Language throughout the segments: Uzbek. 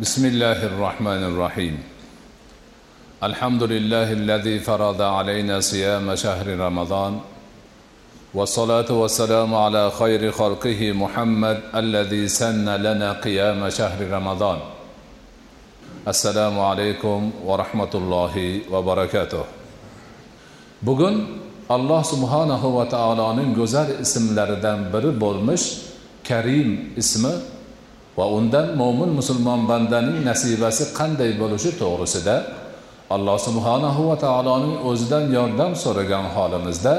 بسم الله الرحمن الرحيم الحمد لله الذي فرض علينا صيام شهر رمضان والصلاة والسلام على خير خلقه محمد الذي سن لنا قيام شهر رمضان السلام عليكم ورحمة الله وبركاته bugun alloh subhanahu va taoloning go'zal ismlaridan biri bo'lmish karim ismi. Va undan mo'min musulmon bandaning nasibasi qanday bo'lishi to'g'risida alloh subhanahu va taoloning o'zidan yordam so'ragan holimizda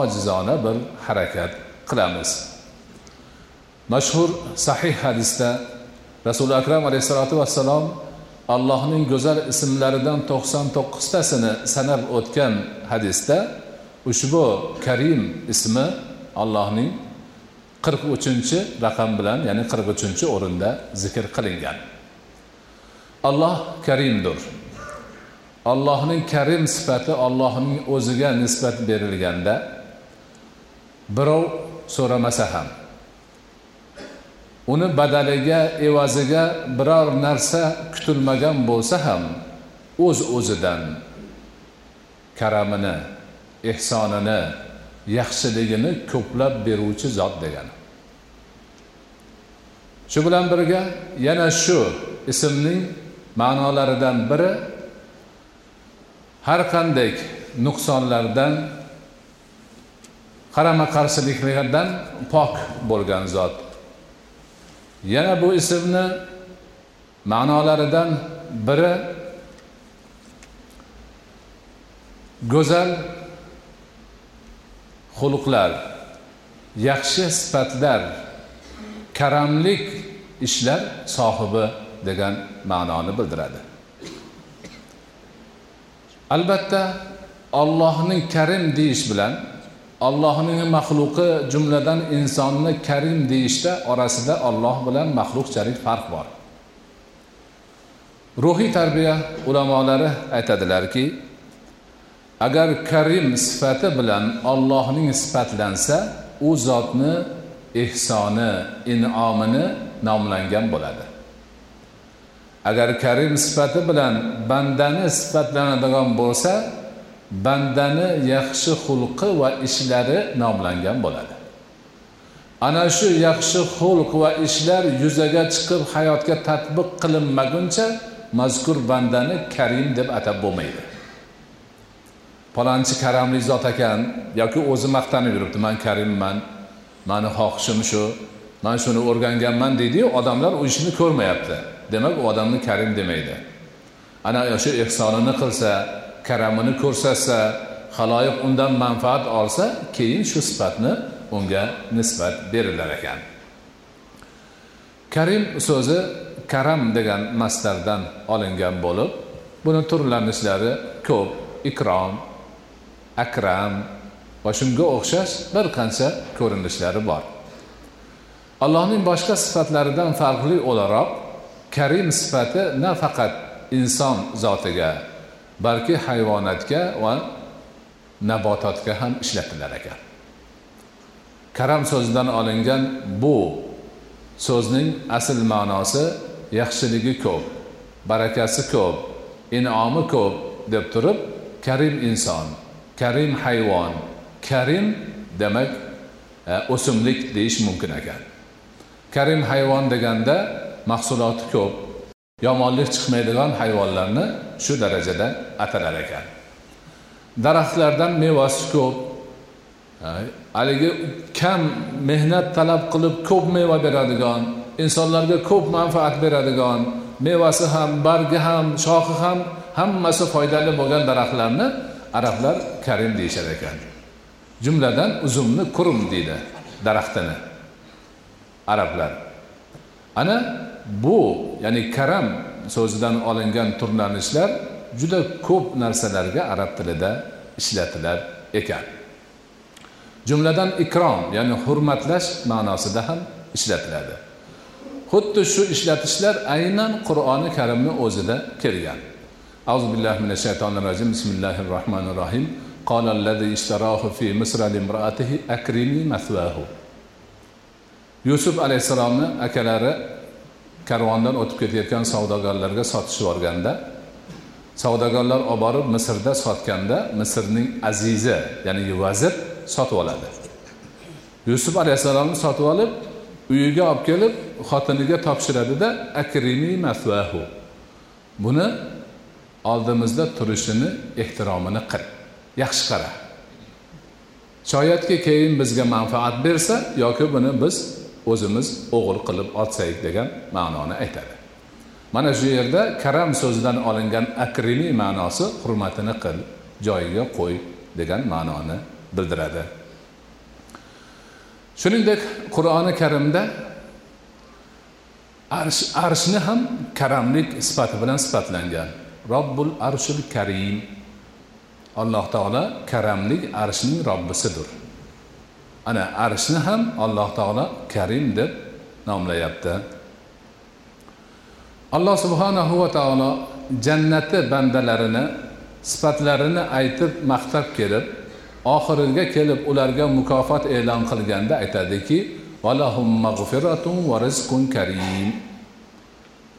ojizona bir harakat qilamiz. Mashhur sahih hadisda rasuli akram alayhissalotu vassalom allohning go'zal ismlaridan to'qson to'qqiztasini sanab o'tgan hadisda ushbu karim ismi allohning qirq uchinchi raqam bilan ya'ni qirq uchinchi o'rinda zikr qilingan. Alloh karimdir. Allohning karim sifati allohning o'ziga nisbat berilganda birov so'ramasa ham uni badaliga evaziga biror narsa kutilmagan bo'lsa ham o'z o'zidan karamini ehsonini yaxshiligini ko'plab beruvchi zot degani. Shu bilan birga yana shu ismning ma'nolaridan biri har qanday nuqsonlardan qarama qarshiliklardan pok bo'lgan zot. Yana bu ismni ma'nolaridan biri go'zal xulqlar yaxshi sifatlar karamlik ishlar sohibi degan ma'noni bildiradi. Albatta ollohning karim deyish bilan allohning maxluqi jumladan insonni karim deyishda orasida olloh bilan maxluqchalik farq bor. Ruhiy tarbiya ulamolari aytadilarki agar karim sifati bilan ollohning sifatlansa u zotni ehsoni inomini nomlangan bo'ladi. Agar karim sifati bilan bandani sifatlanadigan bo'lsa bandani yaxshi xulqi va ishlari nomlangan bo'ladi. Ana shu yaxshi xulq va ishlar yuzaga chiqib hayotga tatbiq qilinmaguncha mazkur bandani karim deb atab bo'lmaydi. Palonchi karamli zot ekan yoki o'zi maqtanib yuribdi man karimman mani xohishim shu man shuni o'rganganman deydiyu odamlar u ishni ko'rmayapti. Demak u odamni karim demaydi. Ana shu ehsonini qilsa karamini ko'rsatsa haloyiq undan manfaat olsa keyin shu sifatni unga nisbat berilar ekan. Karim so'zi karam degan mastardan olingan bo'lib buni turlanishlari ko'p ikrom akram. Va shunga o'xshash bir qancha ko'rinishlari bor. Allohning boshqa sifatlaridan farqli o'laroq karim sifati nafaqat inson zotiga balki hayvonotga va nabototga ham ishlatilar ekan. Karam so'zidan olingan bu so'zning asl ma'nosi yaxshiligi ko'p barakasi ko'p in'omi ko'p deb turib karim inson karim hayvon. Karim demak e, o'simlik deyish mumkin ekan. Karim hayvon deganda mahsuloti ko'p yomonlik chiqmaydigan hayvonlarni shu darajada atalar ekan. Daraxtlardan mevasi ko'p e, haligi kam mehnat talab qilib ko'p meva beradigan insonlarga ko'p manfaat beradigan mevasi ham bargi ham shoxi ham hammasi foydali bo'lgan daraxtlarni arablar karim deyishar ekan. Jumladan uzumni kurum deydi daraxtini. Arablar. Ana bu ya'ni karam so'zidan olingan turlanishlar juda ko'p narsalarga arab tilida ishlatilar ekan. Jumladan ikrom ya'ni hurmatlash ma'nosida ham ishlatiladi. Xuddi shu ishlatishlar aynan qur'oni karimni o'zida kelgan. أعوذ بالله من الشيطان الرجيم بسم الله الرحمن الرحيم قال الذي اشتراه في مصر لامرأته أكرمي مثواه yusuf alayhissalomni akalari karvondan o'tib ketayotgan savdogarlarga sotishib yuborganda savdogarlar olib borib misrda sotganda misrning azizi ya'ni vazir sotib oladi yusuf alayhissalomni sotib olib uyiga olib kelib xotiniga topshiradida akrimi masvahu buni oldimizda turishini ehtiromini qil. Yaxshi qara. Shoyatki keyin bizga manfaat bersa yoki buni biz o'zimiz o'g'il qilib olsak degan ma'noni aytadi. Mana shu yerda karam so'zidan olingan akrimiy ma'nosi hurmatini qil joyiga qo'y degan ma'noni bildiradi. Shuningdek qur'oni karimda arsh arshni ham karamlik sifati bilan sifatlangan. Robbul arshul karim. Alloh taolo karamlik arshning robbisidir. Ana arshni ham alloh taolo karim deb nomlayapti. Alloh subhanahu va taolo jannati bandalarini sifatlarini aytib maqtab kelib oxiriga kelib ularga mukofot e'lon qilganda aytadiki valahum mag'firatun va rizqun karim.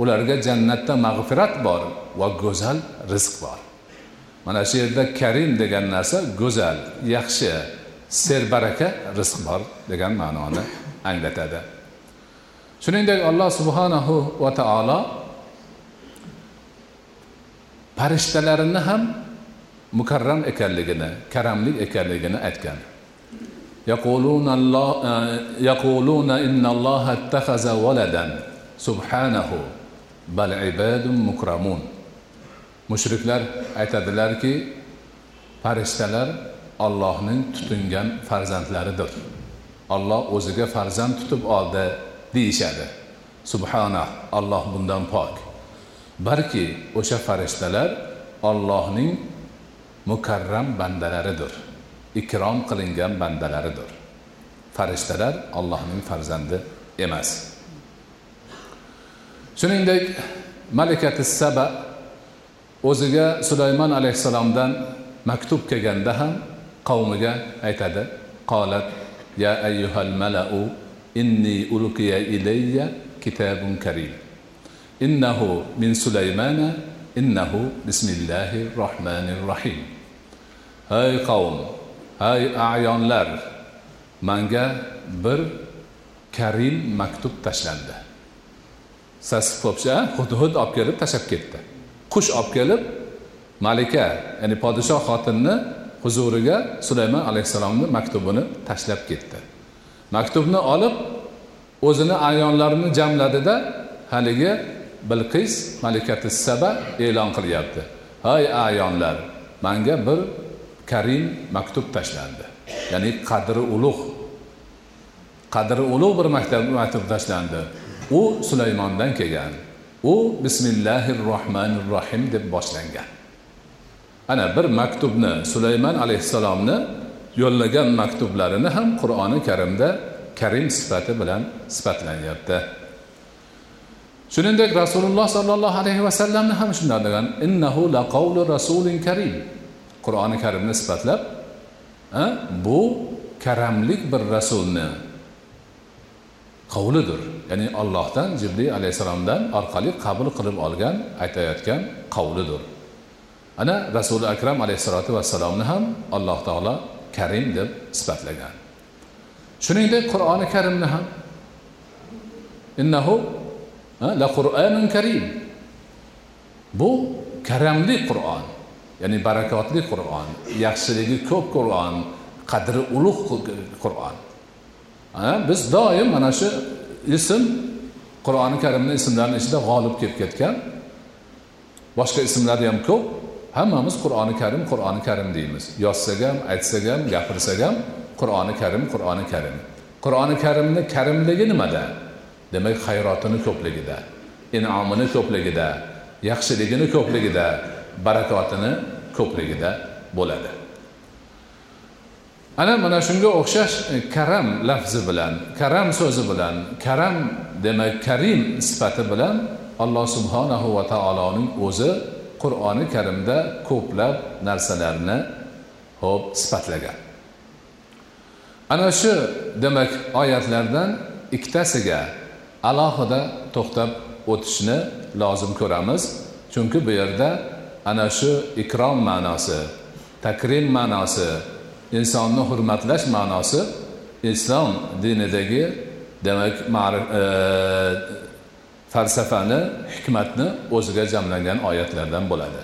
Ularga jannatda mag'firat bor va go'zal rizq bor. Mana shu yerda karim degan narsa go'zal yaxshi serbaraka rizq bor degan ma'noni anglatadi. Shuningdek alloh subhanahu va taolo farishtalarini ham mukarram ekanligini karamlik ekanligini aytgan. Yaquluna e, innalloha ittaxaza valadan subhanahu bal ibadun mukramun. Mushriklar aytadilarki farishtalar ollohning tutingan farzandlaridir. Olloh o'ziga farzand tutib oldi deyishadi. Subhana olloh bundan pok. Balki o'sha farishtalar ollohning mukarram bandalaridir ikrom qilingan bandalaridir. Farishtalar ollohning farzandi emas. Shuningdek malikati saba o'ziga sulaymon alayhissalomdan maktub kelganda ham qavmiga aytadi. Qolat ya ayyuhal malau inni ulqiya ilayya kitabun karim. Innahu min sulaymana innahu bismillahi rohmanir rohim hey qavm hey ayonlar manga bir karim maktub tashlandi. Sassiq qo'pcha hud hud olib kelib tashlab ketdi. Qush olib kelib malika ya'ni podshoh xotinni huzuriga sulaymon alayhissalomni maktubini tashlab ketdi. Maktubni olib o'zini ayonlarini jamladida haligi bilqis malikati saba e'lon qilyapti. Hay ayonlar manga bir karim maktub tashlandi ya'ni qadri ulug' qadri ulug' bir maktab maktub tashlandi. U sulaymondan kelgan. U bismillahi rohmanir rohim deb boshlangan. Ana bir maktubni sulaymon alayhissalomni yo'llagan maktublarini ham qur'oni karimda karim sifati bilan sifatlanyapti. Shuningdek rasululloh sollallohu alayhi vasallamni ham shunday degan innahu laqavlu rasulin karim. Qur'oni karimni sifatlab bu karamlik bir rasulni qavlidir ya'ni allohdan jibril alayhissalomdan orqali qabul qilib olgan aytayotgan qavlidir ana rasuli akram alayhissalotu vassalomni ham alloh taolo karim deb sifatlagan shuningdek qur'oni karimni ham. Innahu la qur'anun karim. Bu karamli qur'on ya'ni barakotli qur'on yaxshiligi ko'p qur'on qadri ulug' qur'on. Biz doim mana shu ism qur'oni karimni ismlarini ichida g'olib kelib ketgan boshqa ismlari ham ko'p. Hammamiz qur'oni karim qur'oni karim deymiz. Yozsak ham aytsak ham gapirsak ham qur'oni karim qur'oni karim. Qur'oni karimni karimligi nimada? Demak hayrotini ko'pligida inomini ko'pligida yaxshiligini ko'pligida barakotini ko'pligida bo'ladi. Ana mana shunga o'xshash e, karam lafzi bilan karam so'zi bilan karam demak karim sifati bilan alloh subhanahu va taoloning o'zi qur'oni karimda ko'plab narsalarni ho'p sifatlagan. Ana shu demak oyatlardan ikkitasiga alohida to'xtab o'tishni lozim ko'ramiz. Chunki bu yerda ana shu ikrom ma'nosi takrim ma'nosi insonni hurmatlash ma'nosi islom dinidagi demak e, falsafani hikmatni o'ziga jamlangan oyatlardan bo'ladi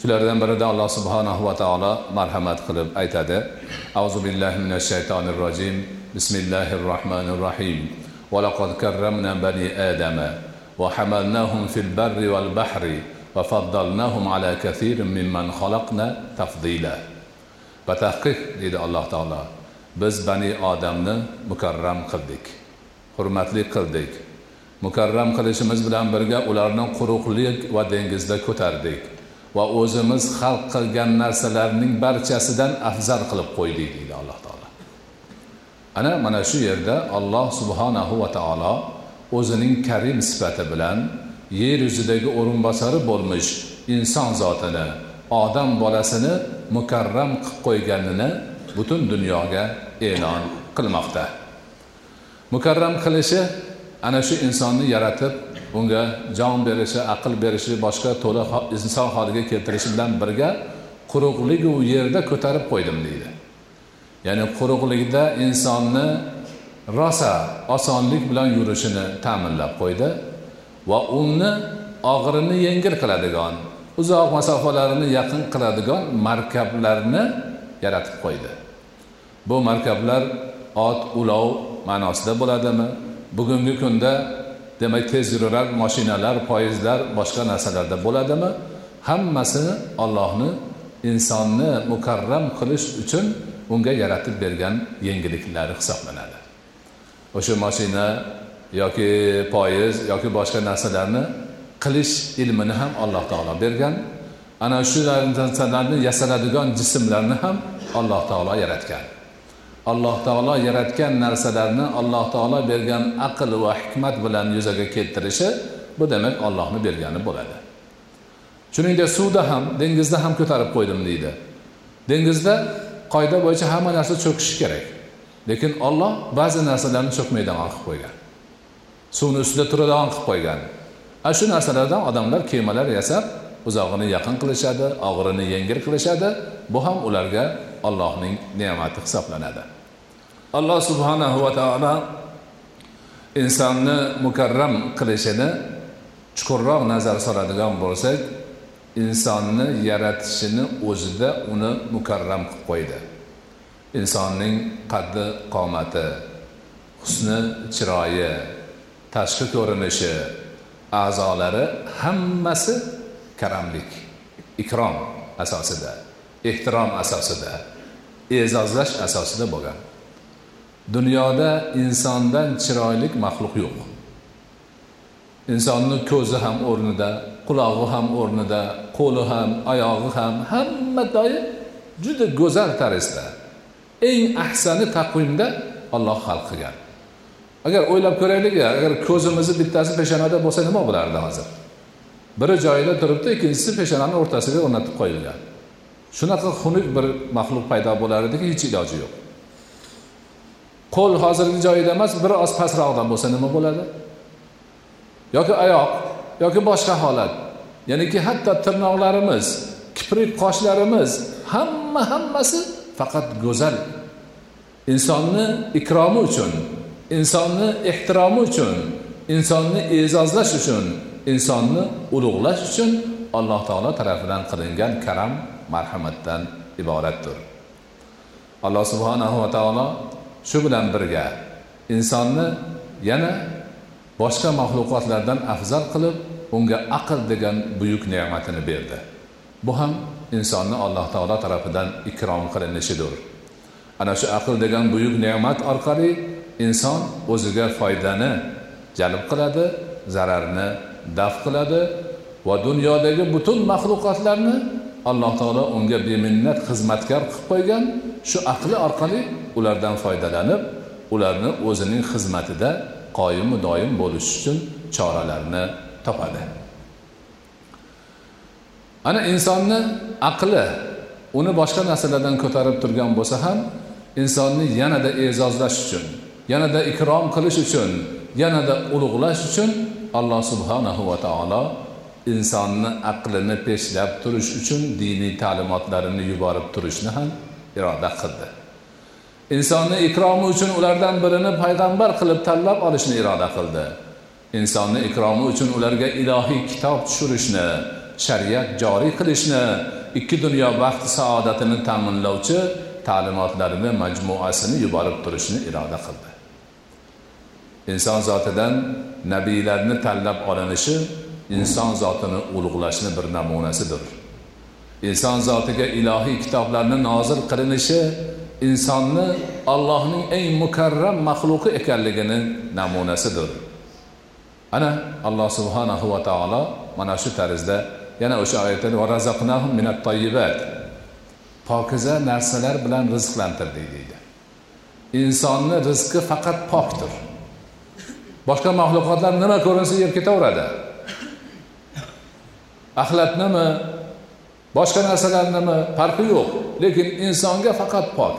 shulardan birida alloh subhanahu va taolo marhamat qilib aytadi auzu billahi minash shaytonir rojim bismillahir rohmanir rohim ولقد كرمنا بني آدم وحملناهم في البر والبحر وفضلناهم على كثير ممن خلقنا تفضيلا batahqiq deydi alloh taolo. Biz bani odamni mukarram qildik hurmatli qildik. Mukarram qilishimiz bilan birga ularni quruqlik va dengizda ko'tardik va o'zimiz xalq qilgan narsalarning barchasidan afzal qilib qo'ydik deydi alloh taolo. Ana mana shu yerda alloh subhanahu va taolo o'zining karim sifati bilan yer yuzidagi o'rinbosari bo'lmish inson zotini odam bolasini mukarram qilib qo'yganini butun dunyoga e'lon qilmoqda. Mukarram qilishi ana shu insonni yaratib unga jon berishi aql berishi boshqa to'la inson holiga keltirishi bilan birga quruqligu yerda ko'tarib qo'ydim deydi. Ya'ni quruqlikda insonni rosa osonlik bilan yurishini ta'minlab qo'ydi va uni og'irini yengil qiladigan uzoq masofalarni yaqin qiladigan markablarni yaratib qo'ydi. Bu markablar ot ulov ma'nosida bo'ladimi? Bugungi kunda demak tez yurar moshinalar poyezdlar boshqa narsalarda bo'ladimi? Hammasini ollohni insonni mukarram qilish uchun unga yaratib bergan yengilliklari hisoblanadi. O'sha moshina yoki poyezd yoki boshqa narsalarni qilish ilmini ham alloh taolo bergan. Ana shu narsalarni yasaladigan jismlarni ham alloh taolo yaratgan. Alloh taolo yaratgan narsalarni alloh taolo bergan aql va hikmat bilan yuzaga keltirishi bu demak ollohni bergani bo'ladi. Shuningdek suvda ham dengizda ham ko'tarib qo'ydim deydi. Dengizda qoida bo'yicha hamma narsa cho'kishi kerak. Lekin olloh ba'zi narsalarni cho'kmaydigan qilib qo'ygan. Suvni ustida turadigan qilib qo'ygan. Ana shu narsalardan odamlar kemalar yasab uzog'ini yaqin qilishadi og'irini yengil qilishadi. Bu ham ularga allohning ne'mati hisoblanadi. Alloh subhanahu va taolo insonni mukarram qilishini chuqurroq nazar soladigan bo'lsak insonni yaratishini o'zida uni mukarram qilib qo'ydi. Insonning qaddi qomati husni chiroyi tashqi ko'rinishi a'zolari hammasi karamlik ikrom asosida ehtirom asosida e'zozlash asosida bo'lgan. Dunyoda insondan chiroyli maxluq yo'q insonni ko'zi ham o'rnida qulog'i ham o'rnida qo'li ham oyog'i ham hamma doim juda go'zal tarzda eng ahsani taqvimda olloh xalq qilgan. Agar o'ylab ko'raylik agar ko'zimizni bittasi peshonada bo'lsa nima bo'lardi hozir? Biri joyida turibdi ikkinchisi peshonani o'rtasiga o'rnatib qo'yilgan. Shunaqa xunuk bir maxluq paydo bo'lar ediki hech iloji yo'q. Qo'l hozirgi joyida emas bir oz pastroqdan bo'lsa nima bo'ladi? Yoki oyoq yoki boshqa holat. Ya'niki hatto tirnoqlarimiz kiprik qoshlarimiz hamma hammasi faqat go'zal. Insonni ikromi uchun insonni ehtiromi uchun insonni e'zozlash uchun insonni ulug'lash uchun alloh taolo tarafidan qilingan karam marhamatdan iboratdir. Alloh subhanahu va taolo shu bilan birga insonni yana boshqa maxluqotlardan afzal qilib unga aql degan buyuk ne'matini berdi. Bu ham insonni alloh taolo tarafidan ikrom qilinishidir. Ana shu aql degan buyuk ne'mat orqali inson o'ziga foydani jalb qiladi zararni daf qiladi va dunyodagi butun maxluqotlarni alloh taolo unga beminnat xizmatkor qilib qo'ygan shu aqli orqali ulardan foydalanib ularni o'zining xizmatida qoyimu doim bo'lish uchun choralarni topadi. Ana insonni aqli uni boshqa narsalardan ko'tarib turgan bo'lsa ham insonni yanada e'zozlash uchun yanada ikrom qilish uchun yanada ulug'lash uchun alloh subhanahu va taolo insonni aqlini peshlab turish uchun diniy ta'limotlarini yuborib turishni ham iroda qildi. Insonni ikromi uchun ulardan birini payg'ambar qilib tanlab olishni iroda qildi. Insonni ikromi uchun ularga ilohiy kitob tushirishni shariat joriy qilishni ikki dunyo baxt saodatini ta'minlovchi ta'limotlarini majmuasini yuborib turishni iroda qildi. Inson zotidan nabiylarni tanlab olinishi inson zotini ulug'lashni bir namunasidir. Inson zotiga ilohiy kitoblarni nozil qilinishi insonni allohning eng mukarram maxluqi ekanligini namunasidir. Ana alloh subhanahu va taolo mana shu tarzda yana o'sha oyatda pokiza narsalar bilan rizqlantirdik deydi. Insonni rizqi faqat pokdir. Boshqa maxluqotlar nima ko'rinsa yeb ketaveradi. Axlatnimi boshqa narsalarnimi farqi yo'q. Lekin insonga faqat pok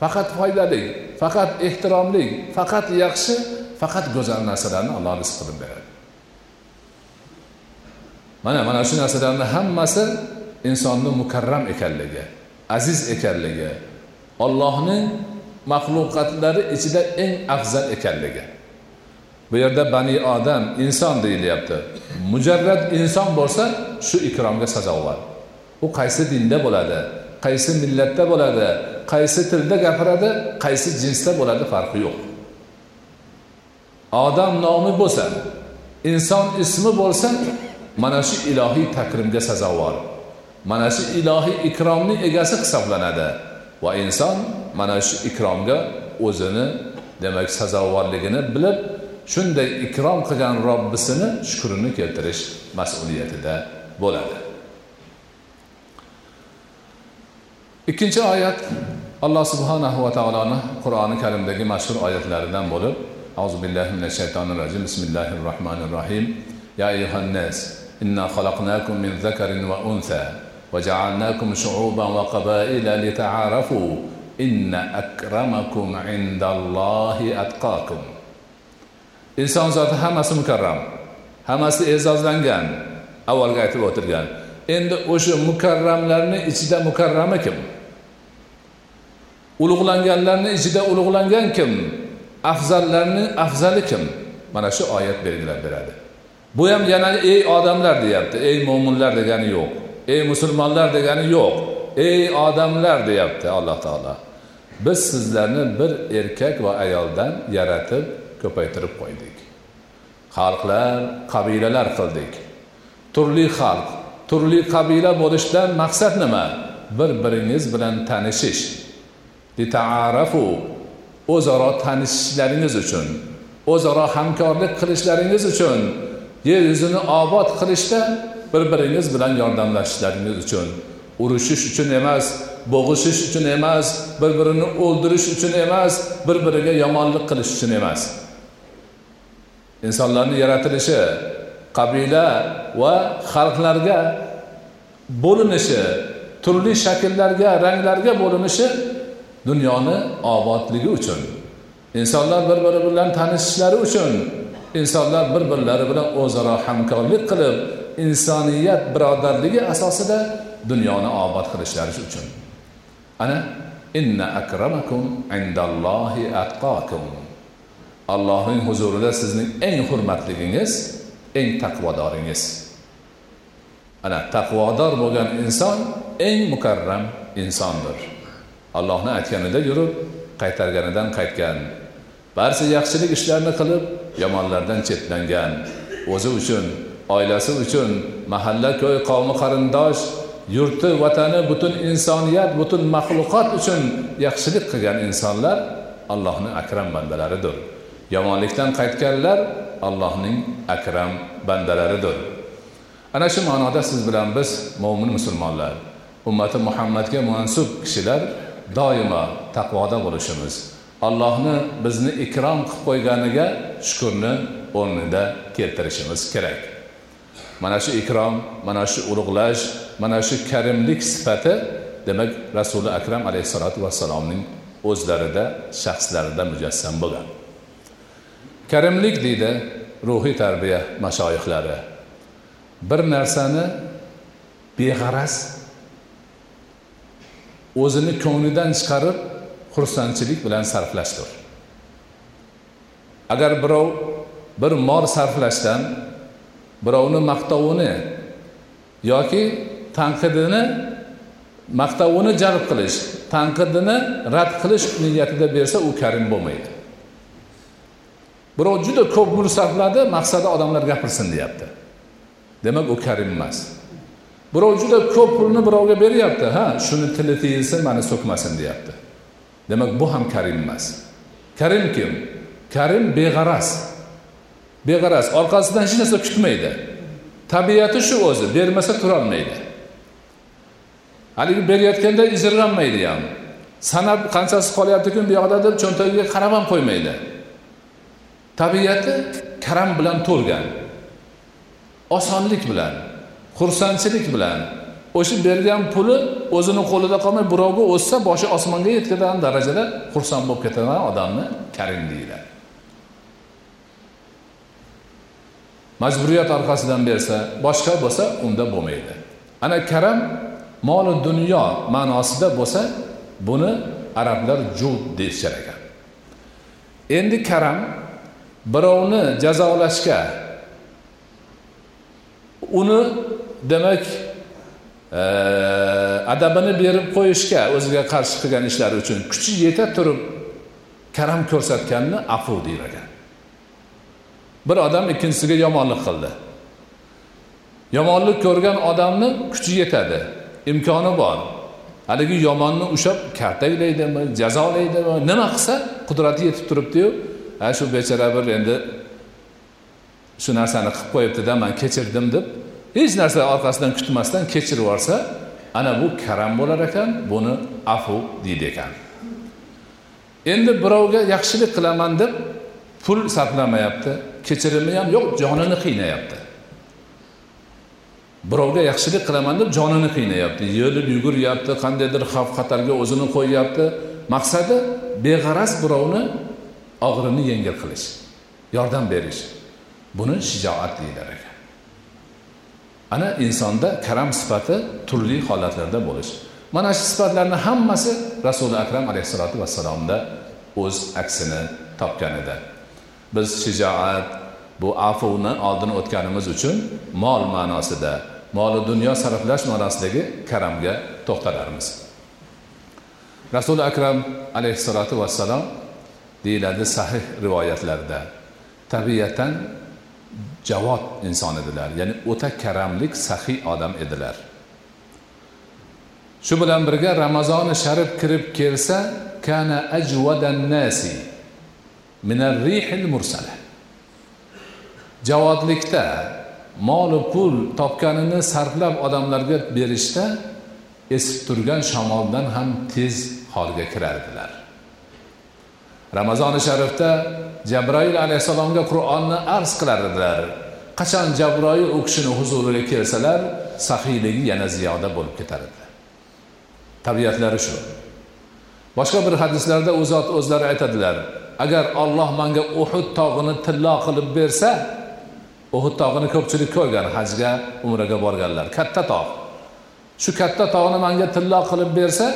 faqat foydali faqat ehtiromli faqat yaxshi faqat go'zal narsalarni alloh rizq qilib beradi. Mana mana shu narsalarni hammasi insonni mukarram ekanligi aziz ekanligi ollohning maxluqatlari ichida eng afzal ekanligi. Bu yerda bani odam inson deyilyapti. Mujarrad inson bo'lsa shu ikromga sazovor u qaysi dinda bo'ladi qaysi millatda bo'ladi qaysi tilda gapiradi qaysi jinsda bo'ladi farqi yo'q. Odam nomi bo'lsa inson ismi bo'lsa mana shu ilohiy takrimga sazovor mana shu ilohiy ikromni egasi hisoblanadi. Va inson mana shu ikromga o'zini demak sazovorligini bilib shunday ikrom qilgan robbisini shukrini keltirish mas'uliyatida bo'ladi ikkinchi oyat alloh subhanahu va taoloni qur'oni karimdagi mashhur oyatlaridan bo'lib auzu billahi minash shaytonir rojim bismillahir rohmanir rohim ya ayyuhan nas inna xalaqnakum min zakarin va unsa وجعلناكم شعوبا وقبائل لتعارفوا إن أكرمكم عند الله أتقاكم inson zoti hammasi mukarram hammasi e'zozlangan avvalgi aytib o'tilgan endi o'sha mukarramlarni ichida mukarrami kim? Ulug'langanlarni ichida ulug'langan kim? Afzallarni afzali kim? Mana shu oyat belgilab beradi. Bu ham yana ey odamlar deyapti. Ey mo'minlar degani yo'q. Ey musulmonlar degani yo'q. Ey odamlar deyapti alloh taolo. Biz sizlarni bir erkak va ayoldan yaratib ko'paytirib qo'ydik. Xalqlar qabilalar qildik. Turli xalq turli qabila bo'lishdan maqsad nima? Bir biringiz bilan tanishish. Litaarafu o'zaro tanishishlaringiz uchun o'zaro hamkorlik qilishlaringiz uchun yer yuzini obod qilishda bir biringiz bilan yordamlashishlaringiz uchun. Urushish uchun emas bo'g'ishish uchun emas bir birini o'ldirish uchun emas bir biriga yomonlik qilish uchun emas. Insonlarni yaratilishi qabila va xalqlarga bo'linishi turli shakllarga ranglarga bo'linishi dunyoni obodligi uchun insonlar bir biri bilan tanishishlari uchun insonlar bir birlari bilan o'zaro hamkorlik qilib insoniyat birodarligi asosida dunyoni obod qilishlari uchun ana inna akramakum indallohi atqakum allohning huzurida sizning eng hurmatligingiz eng taqvodoringiz. Ana taqvodor bo'lgan inson eng mukarram insondir. Allohni aytganida yurib qaytarganidan qaytgan barcha yaxshilik ishlarni qilib yomonlardan chetlangan o'zi uchun oilasi uchun mahalla ko'y qavmi qarindosh yurti vatani butun insoniyat butun maxluqot uchun yaxshilik qilgan insonlar allohning akram bandalaridir. Yomonlikdan qaytganlar allohning akram bandalaridir. Ana shu ma'noda siz bilan biz mo'min musulmonlar ummati muhammadga mansub kishilar doimo taqvoda bo'lishimiz allohni bizni ikrom qilib qo'yganiga shukurni o'rnida keltirishimiz kerak. Mana shu ikrom mana shu ulug'lash mana shu karimlik sifati demak rasuli akram alayhissalotu vassalomning o'zlarida shaxslarida mujassam bo'lgan. Karimlik deydi ruhiy tarbiya mashoyihlari bir narsani beg'araz o'zini ko'nglidan chiqarib xursandchilik bilan sarflashdir. Agar birov bir mol sarflashdan birovni maqtovini yoki tanqidini maqtovini jalb qilish tanqidini rad qilish niyatida bersa u karim bo'lmaydi. Birov juda ko'p pul sarfladi maqsadi odamlar gapirsin deyapti. Demak u karim emas. Birov juda ko'p pulni birovga beryapti ha shuni tili tiyilsin mani so'kmasin deyapti. Demak bu ham karim emas. Karim kim? Karim beg'araz. Beg'araz orqasidan hech narsa kutmaydi. Tabiati shu o'zi bermasa turolmaydi. Haligi berayotganda ijirg'anmaydi ham. Sanab qanchasi qolyaptiku bu yoqda deb cho'ntagiga qarab ham qo'ymaydi. Tabiati karam bilan to'lgan osonlik bilan xursandchilik bilan o'sha bergan puli o'zini qo'lida qolmay birovga o'tsa boshi osmonga yetkazadigan darajada xursand bo'lib ketadigan odamni karim deyiladi. Majburiyat orqasidan bersa boshqa bo'lsa unda bo'lmaydi. Ana karam moli dunyo ma'nosida bo'lsa buni arablar jud deyishar ekan endi karam birovni jazolashga. Uni demak e, adabini berib qo'yishga o'ziga qarshi qilgan ishlari uchun kuchi yeta turib karam ko'rsatganni afu deyar ekan bir odam ikkinchisiga yomonlik qildi. Yomonlik ko'rgan odamni kuchi yetadi. Imkoni bor. Haligi yomonni ushlab kaltaklaydimi jazolaydimi nima qilsa qudrati yetib turibdiyu ha shu bechora bir endi shu narsani qilib qo'yibdida man kechirdim deb hech narsa orqasidan kutmasdan kechirib yuborsa ana bu karam bo'lar ekan buni afu deydi ekan. Endi birovga yaxshilik qilaman deb pul sarflamayapti kechirimi ham yo'q jonini qiynayapti. Birovga yaxshilik qilaman deb jonini qiynayapti yelib yuguryapti qandaydir xavf xatarga o'zini qo'yyapti. Maqsadi beg'araz birovni og'irini yengil qilish. Yordam berish. Buni shijoat deyilar ekan. Ana insonda karam sifati turli holatlarda bo'lish. Mana shu sifatlarni hammasi rasuli akram alayhissalotu vassalomda o'z aksini topgan edi. Biz shijoat bu afuvni oldini o'tganimiz uchun mol ma'nosida moli dunyo sarflash ma'nosidagi karamga to'xtalarmiz. Rasuli akram alayhissalotu vassalom deyiladi sahih rivoyatlarda. Tabiatan javod inson edilar ya'ni o'ta karamlik sahiy odam edilar. Shu bilan birga ramazoni sharif kirib kelsa kana ajvadan nasi minar rihil mursala. Javodlikda molu pul topganini sarflab odamlarga berishda esib turgan shamoldan ham tez holga kirardilar. Ramazoni sharifda jabroil alayhissalomga qur'onni arz qilar edilar qachon jabroil u kishini huzuriga kelsalar saxiyligi yana ziyoda bo'lib ketar edi. Tabiatlari shu. Boshqa bir hadislarda u zot o'zlari aytadilar agar olloh manga uhud tog'ini tillo qilib bersa uhud tog'ini ko'pchilik ko'rgan hajga umraga borganlar. Katta tog' shu katta tog'ni manga tillo qilib bersa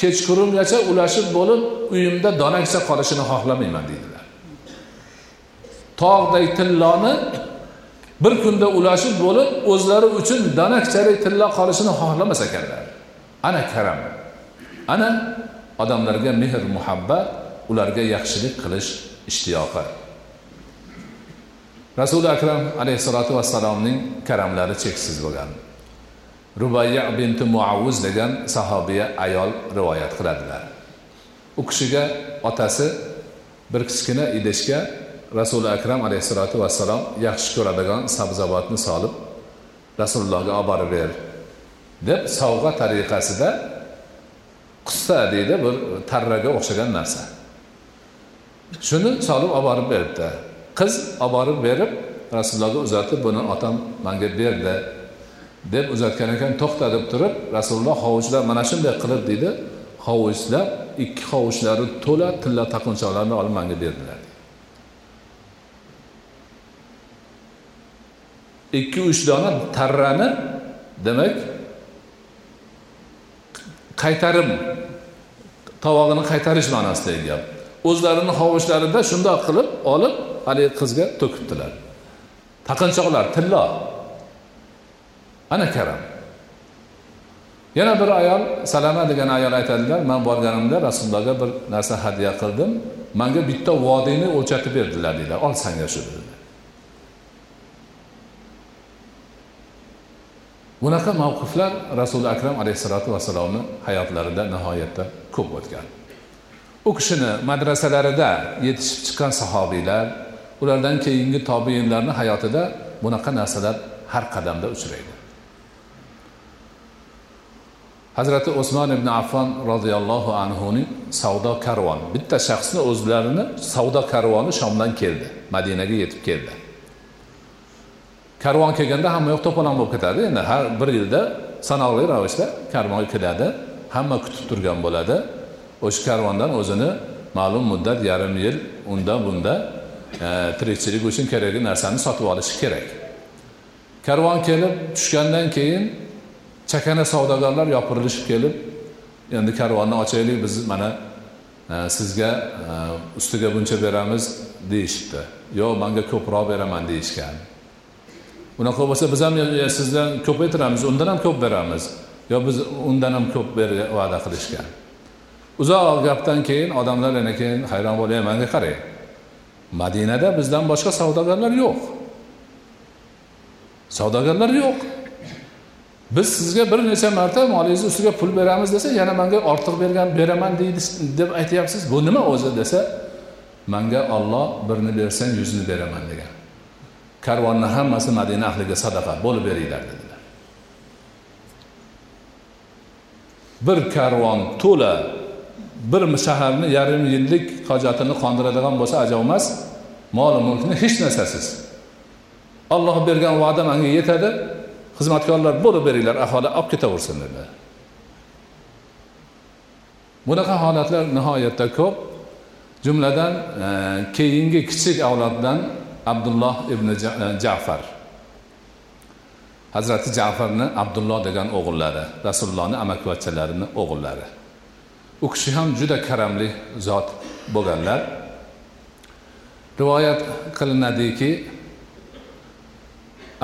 kechqurungacha ulashib bo'lib uyimda donakcha qolishini xohlamayman deydilar. Tog'day tilloni bir kunda ulashib bo'lib o'zlari uchun donakchalik tilla qolishini xohlamas ekanlar ana karam. Ana odamlarga mehr muhabbat ularga yaxshilik qilish ishtiyoqi. Rasuli akram alayhissalotu vassalomning karamlari cheksiz bo'lgan. Rubayya binti muavuz degan sahobiya ayol rivoyat qiladilar. U kishiga otasi bir kichkina idishga rasuli akram alayhissalotu vassalom yaxshi ko'radigan sabzavotni solib rasulullohga olib borib ber deb sovg'a tariqasida qussa deydi bir tarraga o'xshagan narsa. Shuni solib olib borib beribdi. Qiz olib borib berib rasulullohga uzatib buni otam manga berdi. Deb uzatgan ekan to'xta deb turib rasululloh hovuchlab mana shunday qilib deydi hovuchlab ikki hovuchlari to'la tilla taqinchoqlarni olib manga berdilar. Ikki uch dona tarrani demak qaytarib tovog'ini qaytarish ma'nosidagi gap. O'zlarini hovuchlarida shundoq qilib olib haligi qizga to'kibdilar. Taqinchoqlar tillo ana karam. Yana bir ayol salama degan ayol aytadilar man borganimda rasulullohga bir narsa hadya qildim. Manga bitta vodiyni o'lchatib berdilar deydilar ol sanga shu dedilar. Bunaqa mavqiflar rasuli akram alayhissalotu vassalomni hayotlarida nihoyatda ko'p o'tgan. U kishini madrasalarida yetishib chiqqan sahobiylar ulardan keyingi tobiinlarni hayotida bunaqa narsalar har qadamda uchraydi. Hazrati usmon ibn affon roziyallohu anhuning savdo karvoni. Bitta shaxsni o'zlarini savdo karvoni shomdan keldi madinaga yetib keldi. Karvon kelganda hamma yoq to'polon bo'lib ketadi. Endi har bir yilda sanoqli ravishda karvon keladi hamma kutib turgan bo'ladi. O'sha karvondan o'zini ma'lum muddat yarim yil unda bunda e, tirikchilik uchun kerakli narsani sotib olishi kerak. Karvon kelib tushgandan keyin chakana savdogarlar yopirilishib kelib endi karvonni ochaylik biz mana e, sizga e, ustiga buncha beramiz deyishibdi. Yo'q manga ko'proq beraman deyishgan. Unaqa bo'lsa biz ham sizdan ko'paytiramiz undan ham ko'p beramiz. Yo biz undan ham ko'p berga va'da qilishgan. Uzoq gapdan keyin odamlar yana keyin hayron bo'lib manga qarang. Madinada bizdan boshqa savdogarlar yo'q. Savdogarlar yo'q. Biz sizga bir necha marta molingizni ustiga pul beramiz desa yana manga ortiq bergan beraman deydi deb aytyapsiz. Bu nima o'zi desa manga olloh birini bersang yuzini beraman degan. Karvonni hammasi madina ahliga sadaqa bo'lib beringlar dedilar. Bir karvon to'la bir shaharni yarim yillik hojatini qondiradigan bo'lsa ajab emas mol mulkni hech narsasiz. Olloh bergan va'da manga yetadi. Xizmatkorlar bo'lib beringlar aholi olib ketaversin dedi. Bunaqa holatlar nihoyatda ko'p. Jumladan e, keyingi kichik avloddan abdulloh ibn e, jafar. Hazrati jafarni abdulloh degan o'g'illari rasulullohni amakivachchalarini o'g'illari. U kishi ham juda karamli zot bo'lganlar. Rivoyat qilinadiki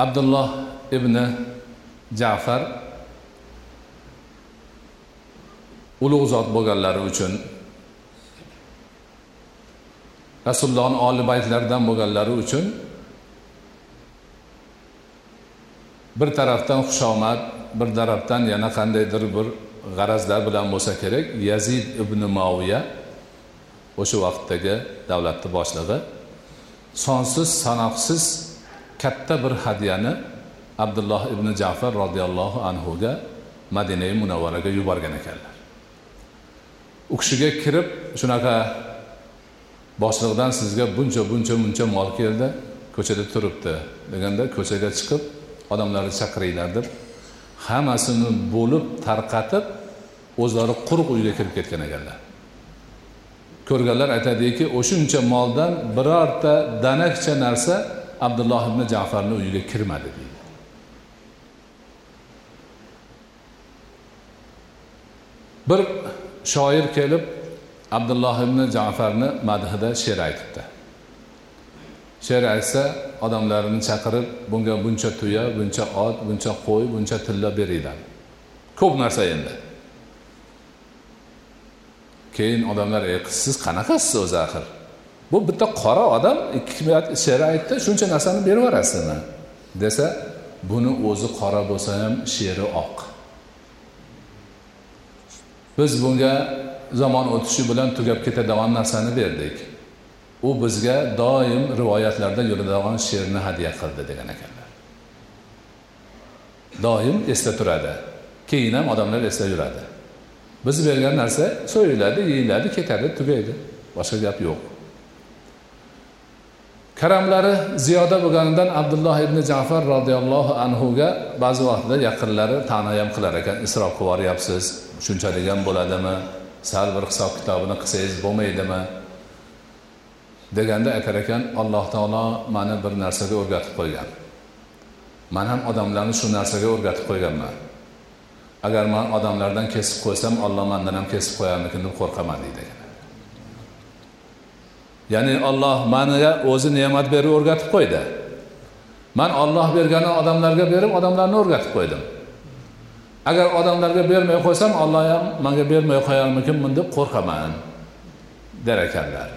abdulloh ibn jafar ulug' zot bo'lganlari uchun rasulullohni oli baytlaridan bo'lganlari uchun bir tarafdan xushomad bir tarafdan yana qandaydir bir g'arazlar bilan bo'lsa kerak. Yazid ibn moviya o'sha vaqtdagi davlatni boshlig'i sonsiz sanoqsiz katta bir hadyani abdulloh ibn jafar roziyallohu anhuga madina munavvaraga yuborgan ekanlar. U kishiga kirib shunaqa boshliqdan sizga buncha buncha muncha mol keldi ko'chada turibdi deganda ko'chaga chiqib odamlarni chaqiringlar deb hammasini bo'lib tarqatib o'zlari quruq uyga kirib ketgan ekanlar. Ko'rganlar aytadiki o'shuncha moldan birorta danakcha narsa abdulloh ibn jafarni uyiga kirmadi deydi. Bir shoir kelib abdulloh ibn jafarni madhida she'r aytibdi. She'r aytsa odamlarni chaqirib bunga buncha tuya buncha ot buncha qo'y buncha tilla beringlar. Ko'p narsa endi. Keyin odamlar ey siz qanaqasiz o'zi axir? Bu bitta qora odam ikki she'r aytdi shuncha narsani berib yuborasizmi? desa buni o'zi qora bo'lsa ham she'ri oq. Biz bunga zamon o'tishi bilan tugab ketadigan narsani berdik. U bizga doim rivoyatlarda yuradigan she'rni hadya qildi degan ekanlar. Doim esda turadi keyin ham odamlar eslab yuradi. Biz bergan narsa so'yiladi yeyiladi ketadi tugaydi. Boshqa gap yo'q. Karamlari ziyoda bo'lganidan abdulloh ibn jafar roziyallohu anhuga ba'zi vaqtda yaqinlari ta'na ham qilar ekan. Isrof qilib yuboryapsiz shunchalik ham bo'ladimi? Sal bir hisob kitobini qilsangiz bo'lmaydimi? deganda aytar ekan alloh taolo mani bir narsaga o'rgatib qo'ygan. Man ham odamlarni shu narsaga o'rgatib qo'yganman. Agar man odamlardan kesib qo'ysam olloh mandan ham kesib qo'yarmikin deb qo'rqaman deydi ekan. Ya'ni olloh manga o'zi ne'mat berib o'rgatib qo'ydi. Man olloh bergani odamlarga berib odamlarni o'rgatib qo'ydim. Agar odamlarga bermay qo'ysam olloh ham manga bermay qo'yarmikinman deb qo'rqaman der ekanlar.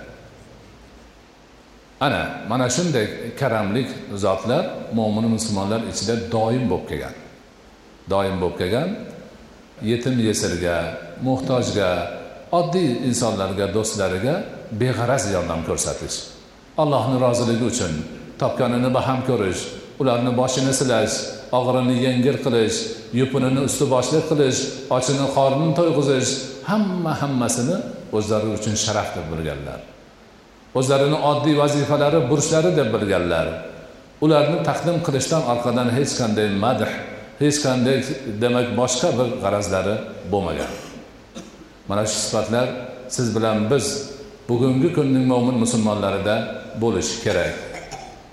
Ana mana shunday karamlik zotlar mo'min musulmonlar ichida doim bo'lib kelgan. Doim bo'lib kelgan. Yetim yesirga muhtojga oddiy insonlarga do'stlariga beg'araz yordam ko'rsatish. Allohni roziligi uchun topganini baham ko'rish ularni boshini silash og'irini yengil qilish yupinini usti boshli qilish ochini qornini to'yg'izish hamma hammasini o'zlari uchun sharaf deb bilganlar. O'zlarini oddiy vazifalari burchlari deb bilganlar. Ularni taqdim qilishdan orqadan hech qanday madh hech qanday demak boshqa bir g'arazlari bo'lmagan. Mana shu sifatlar siz bilan biz bugungi kunning mo'min musulmonlarida bo'lishi kerak.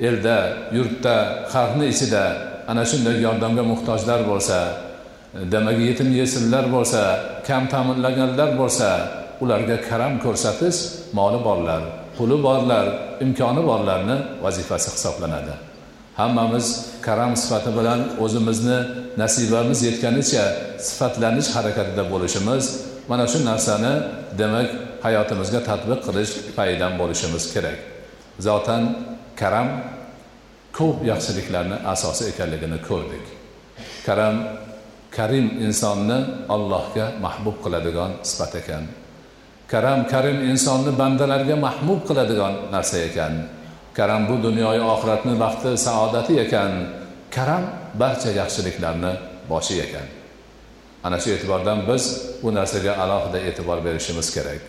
Elda yurtda xalqni ichida ana shunday yordamga muhtojlar bo'lsa demak yetim yesirlar bo'lsa kam ta'minlaganlar bo'lsa ularga karam ko'rsatish moli borlar puli borlar imkoni borlarni vazifasi hisoblanadi. Hammamiz karam sifati bilan o'zimizni nasibamiz yetganicha sifatlanish harakatida bo'lishimiz mana shu narsani demak hayotimizga tatbiq qilish payidan bo'lishimiz kerak. Zotan karam ko'p yaxshiliklarni asosi ekanligini ko'rdik. Karam karim insonni allohga mahbub qiladigan sifat ekan. Karam karim insonni bandalarga mahbub qiladigan narsa ekan. Karam bu dunyoyu oxiratni baxti saodati ekan. Karam barcha yaxshiliklarni boshi ekan. Ana shu e'tibordan biz bu narsaga alohida e'tibor berishimiz kerak.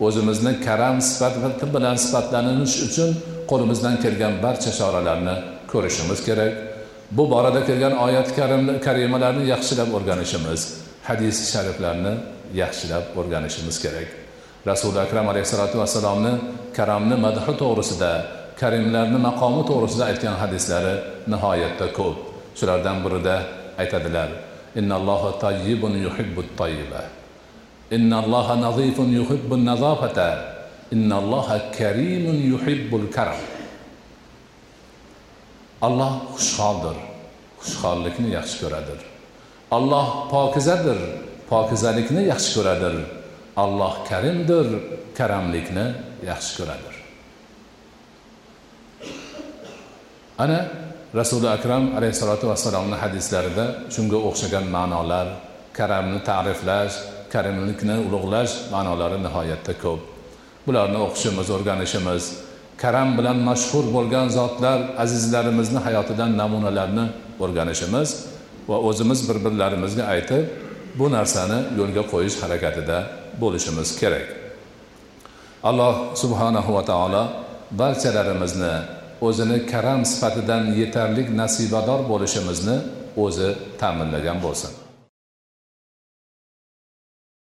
O'zimizni karam sifati bilan sifatlanish uchun qo'limizdan kelgan barcha choralarni ko'rishimiz kerak. Bu borada kelgan oyat karimalarni yaxshilab o'rganishimiz hadis shariflarni yaxshilab o'rganishimiz kerak. Rasuli akram alayhissalotu vassalomni karamni madhi to'g'risida karimlarni maqomi to'g'risida aytgan hadislari nihoyatda ko'p. Shulardan birida aytadilar innallohu tayyibun yuhibbut tayyiba innalloha nazifun yuhibbun nazofata innalloha karimun yuhibbul karam. Alloh xushholdir xushhollikni yaxshi ko'radir. Alloh pokizadir pokizalikni yaxshi ko'radir. Alloh karimdir karamlikni yaxshi ko'radir. Ana rasuli akram alayhissalotu vassalomni hadislarida shunga o'xshagan ma'nolar karamni ta'riflash karimlikni ulug'lash ma'nolari nihoyatda ko'p. Bularni o'qishimiz o'rganishimiz karam bilan mashhur bo'lgan zotlar azizlarimizni hayotidan namunalarni o'rganishimiz va o'zimiz bir birlarimizga aytib bu narsani yo'lga qo'yish harakatida bo'lishimiz kerak. Alloh subhanahu va taolo barchalarimizni o'zini karam sifatidan yetarli nasibador bo'lishimizni o'zi ta'minlagan bo'lsin.